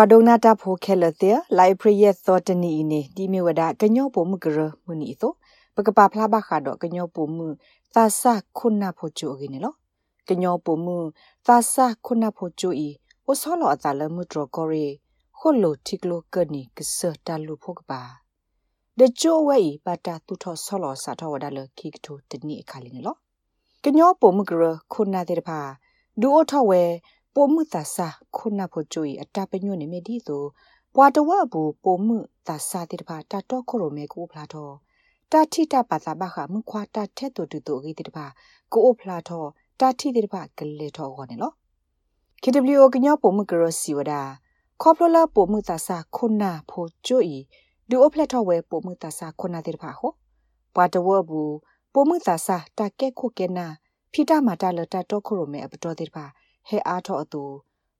ပွာဒုံနာတာဖိုခဲလတဲ့လိုက်ပရိယသောတနီနေဒီမီဝဒကညောပုံမှုကရမှုနီသောပကပဖလာဘခါတော့ကညောပုံမှုသာဆခုနာဖိုချိုရင်းနော်ကညောပုံမှုသာဆခုနာဖိုချိုဤအိုဆောလောအတလမှုဒရကိုရီခိုလိုတိကလိုကနီကစတလူဖို့ကပါဒချိုဝဲပတာတူထောဆောလောစာထောဝဒါလခိကထိုတနီအခါလင်းနော်ကညောပုံမှုကရခုနာတဲ့ဖာဒူအိုထောဝဲ ပိုမှုတာစာခုနဖို့ကြွေအတပညွနေမေဒီဆိုဘွာတဝဘူးပိုမှုတာစာတိတပါတတော့ခရိုမေကိုဖလာတော့တာတိတပါသာဘခမခွာတာတဲ့တူတူဂီတိတပါကိုဖလာတော့တာတိတိတပါကလေးတော့ဟောနေလော KWO ကညောပိုမှုကရစီဝဒခေါပလလာပိုမှုတာစာခုနဖို့ကြွေဒူအိုဖလက်တော့ဝဲပိုမှုတာစာခုနတိတပါဟောဘွာတဝဘူးပိုမှုတာစာတကဲခုကဲနာဖိတာမာတာလတာတော့ခရိုမေအပတော်တိတပါ ဟဲအားထောအတူ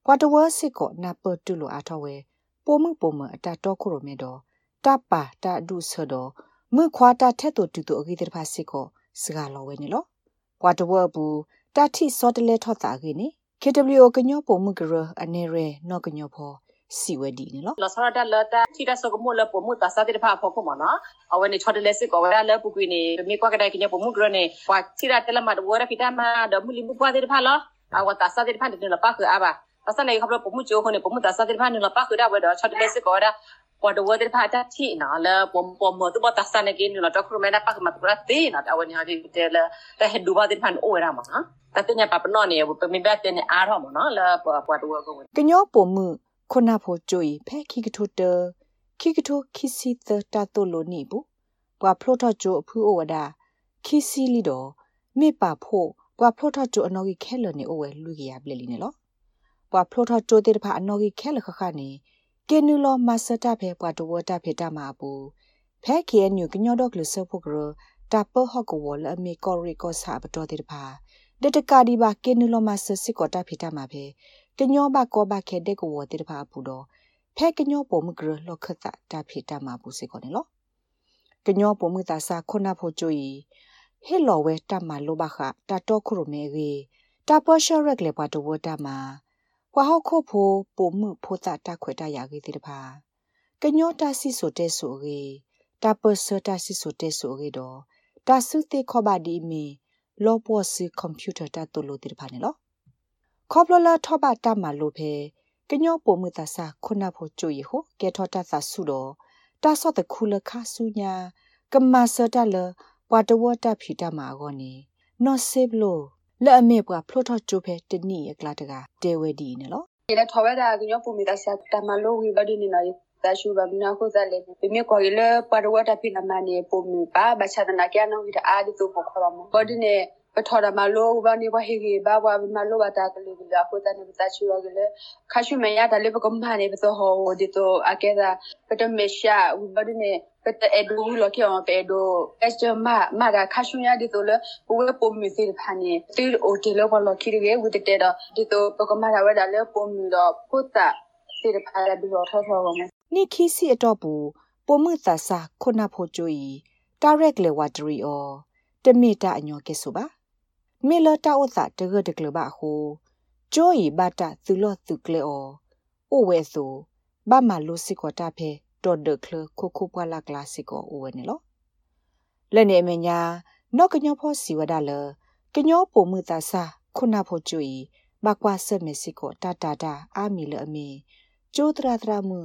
ကွာတဝဲစစ်ကိုနပတူလိုအားထောဝဲပိုမှုပိုမအတာတော့ခုရမေတော့တပါတာဒုဆတော့မြခွာတာထက်တူတူတူအဂိတဲ့ဖာစစ်ကိုစကားလောဝဲနေလောကွာတဝဲဘူးတာတိစောတလဲထောတာကိနေ KWO ကညောပုံမှုကရအနေရဲနော့ကညောဖောစီဝဒီနေလောလဆရတာလတာချီတာစကမိုလပုံမှုတာစာတဲ့ဖာဖောခုမနာအဝနေချော်တလဲစစ်ကိုဝရလဲပုကွေနေမြေကွာကတဲ့ကညောပုံမှုကရနေကွာချီတာတလမတ်ဝရဖီတာမဒမူလီမှုပွားတဲ့ဖာလော အဝတာစာတဲ့ဖန်တဲ့လပါကအဘာအစနေခဘပမှုချိုခနေပမှုတာစာတဲ့ဖန်လပါကဒါဝဲတော့ချတ်လက်စကောဒါပေါ်တော့ဝတဲ့ဖာတာချီနာလပမပမသူဘတာစနေကင်းလတော့ခရမဲနာပါကမတ်ကရတေနာတဝနေဟာဒီတဲလတဟဒူဘာတဲ့ဖန်အိုရမှာတတညပပနောနေပမိဘတဲ့နေအားတော့မနော်လပေါ်ပေါ်တော့ကိုကညောပမှုခုနဖို့ကြွေဖဲခိကထုတခိကထုခိစီတတာတိုလိုနီဘူးဘွာဖလိုတော့ကြိုအဖူးအိုဝဒါခိစီလီတော့မေပါဖို့ ပွာဖလိုထတိုအနော်ကြီးခဲလနေအိုဝဲလူကြီးရပလလီနေလောပွာဖလိုထတိုတေတဖာအနော်ကြီးခဲလခခနေကေနူလောမဆတာဖဲပွာတဝတာဖေတာမှာဘူးဖဲကေနူကညောတော့ကလဆဖို့ကရတာပဟကဝလအမေကောရီကောစာပတော်တေတဖာတတကာဒီဘာကေနူလောမဆစစ်ကောတာဖေတာမှာဖဲကညောဘကောဘခဲတဲ့ကောတေတဖာဘူးတော့ဖဲကညောပုံမကရလောခတာတာဖေတာမှာဘူးစေကောနေလောကညောပုံမတာစာခုနဖို့ကြွီ ဟေလော်ဝဲတမလိုပါခတာတော့ခုရမဲရေတာပေါ်ရှော့ရက်လေပါတဝတာမှာဟွာဟောခုဖိုပုံမှုဖိုတာတခွေတရကြီးတဲ့ပါကညောတာစီဆိုတဲ့ဆိုရေတာပေါ်ဆတာစီဆိုတဲ့ဆိုရေတော့တာစုတေခောပါဒီမီလောပေါ်စီကွန်ပျူတာတာတိုလိုတဲ့ပါနေလောခေါပလလာထောပါတမလိုဖဲကညောပုံမှုတာစာခုနဖို့ကြွေဟိုကဲထောတာစာစုတော့တာဆော့တခုလခါစုညာကမဆတာလ ပွာတဝတာဖီတာမာဂောနီနော်ဆေဘလိုလဲ့အမေပွာဖလိုထချိုဖဲတနီရကလာတကတဲဝဲဒီနေလောဒီလက်ထောဝဲတာကညပူမီတာဆာတမလိုဝီဘဒီနေနာတာရှူဘမနာခိုဇာလေပြမြေကိုလေပါရဝတာဖီနမနီပူမီပါဘချဒနာကျနောဝီတာအာဒီတိုပခေါ်မဘောဒီနေပထော်ရမလိုဘာနေဘဟေဟေဘာဘာမလိုဘာတာကလေးကခိုတာနေပတာချူရကလေခါရှူမရတာလေပကမ္ဘာနေပသောဟောဒီတိုအကဲတာပတမေရှာဝဘာဒီနေ ပတအဒူလောကေအောင်ပေဒိုအစတမမဒါခါရှူရဒီတိုလေဘဝပုံမီစီဖာနေတီအိုတီလောဘလောခီရေဝဒီတေတော့ဒီတိုပကမ္ဘာဝဒါလေပုံမီတော့ပုတာစီဖာရဒီတော့ထောထောမနိခီစီအတော့ဘူးပုံမှုသဆာခုနဖို့ကြွီ direct le watery or တမီတာအညောကဲဆိုပါမေလတာဥသတကတကလဘဟုကျိုးဤဘတာသူလောသူကလေအောအိုဝဲဆိုဘာမလိုစီကော တာဖဲတော်ဒကလခုခုပွာလာကလာစီကောအိုဝဲနေလောလဲနေမညာနော့ကညောဖို့စီဝဒါလကညောပုံမှုတာစာခုနဖို့ကျွီဘကွာဆမစီကောတာတာတာအာမီလအမီကျိုးတရာတရာမှု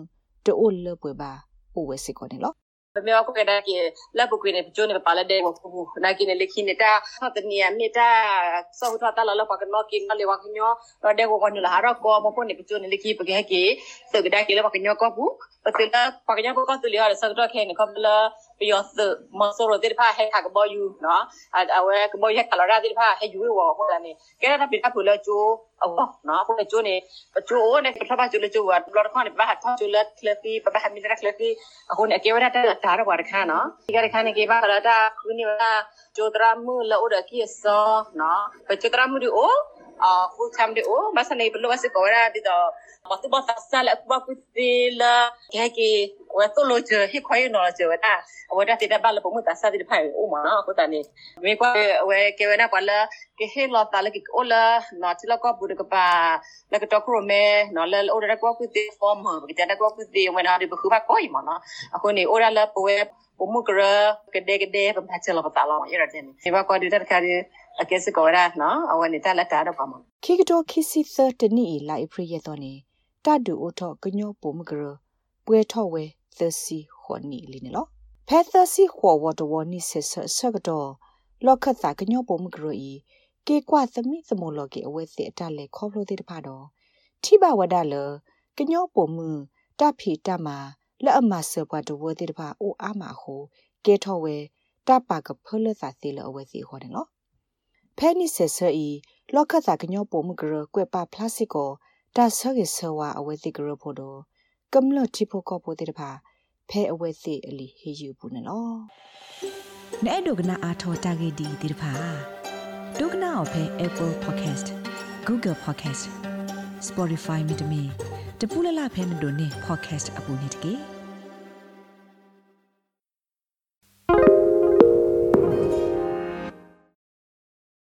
တိုးလပွဲပါအိုဝဲစီကောနေလောဘ မေကိုကဒါကလက်ပုကွေနေပချိုးနေပါလာတဲ့ကိုပူနာကိနေလက်ခိနေတာဟတ်နီယမီတာစောထတာလာလပကနောကိနလေဝကညောရတဲ့ကိုကနလာရကောမဖို့နေပချိုးနေလက်ခိပကေကေစကဒါကိလေပကညောကောပူပစလာပကညောကောတူလီရစကတော့ခဲနေကပလာပြယောစမဆိုရတဲ့ဖာဟဲခါကဘောယူနော်အဝဲကဘောရခလာရတဲ့ဖာဟဲယူဝဟိုတနေကဲရတာပြတာဖူလဲချိုးအော်နော်ဖူလဲချိုးနေချိုးနေပထမချိုးလဲချိုးဝါလောခါနေဘာဟာချိုးလဲကလဖီပပဟမီရကလဖီအခုနေကေဝရတာတာရဝါရခါနော်ဒီကရခါနေကေဘာလာတာခုနေဝါချိုးတရာမှုလောဒကီဆောနော်ပချိုးတရာမှုဒီအို uh full time de o masa nei belo ase kora di do batu bata sala ba kutila ke ke wa to lo je hi khoi no je wa ta wa da ti da ba lo mu ta sa di phai o ma ko ta ni me kwa we ke we na kwa la ke he lo ta la ke o la no ti la ko bu de ka ba la ke to kro me no la o da ko ku ti form ha ke ta da ko ku ti we na di bu ku ba ko i ma na a ko ni o da la po we ပုံမှုကရကတဲ့ကတဲ့ပမာချလပတာလောရတဲ့ဒီဘကောဒီတက်ခါဒီ အကဲစကောရနော်အဝနေတက်လက်တာတော့ပါမခိကတိုခိစီသတနီလိုက်ဖရီရတော့နေတဒူအိုထောကညောပုံမကရပွဲထောဝဲသစီခေါနီလီနော်ဖဲသစီခေါ်ဝတ်ဝနီဆဆဆကတော့လောကတာကညောပုံမကရဤကေကွာသမိသမလောကေအဝဲစစ်အတလဲခေါဖလို့တဲ့တဖတော့ထိဘဝဒလကညောပုံမှုတဖီတမလက်အမဆဘွားတဝတဲ့တဖအိုအားမဟုကေထောဝဲတပါကဖလသသေးလအဝဲစီခေါ်တယ်နော် ဖဲနိဆဆဤလောကတာကညောပုံမှုကရကွဲပါပလတ်စကိုဒါဆရဆဝအဝဲစီကရဖို့တော့ကမ္လတိဖို့ကောဖို့တဲ့တဖဖဲအဝဲစီအလီဟေယူဘူးနော်နဲ့ဒုကနာအာထောတာဂေဒီဒီတဖာဒုကနာအဖဲ Apple Podcast Google Podcast Spotify မြေတမီတပူလလဖဲမတို့နေ podcast အပူနေတကေ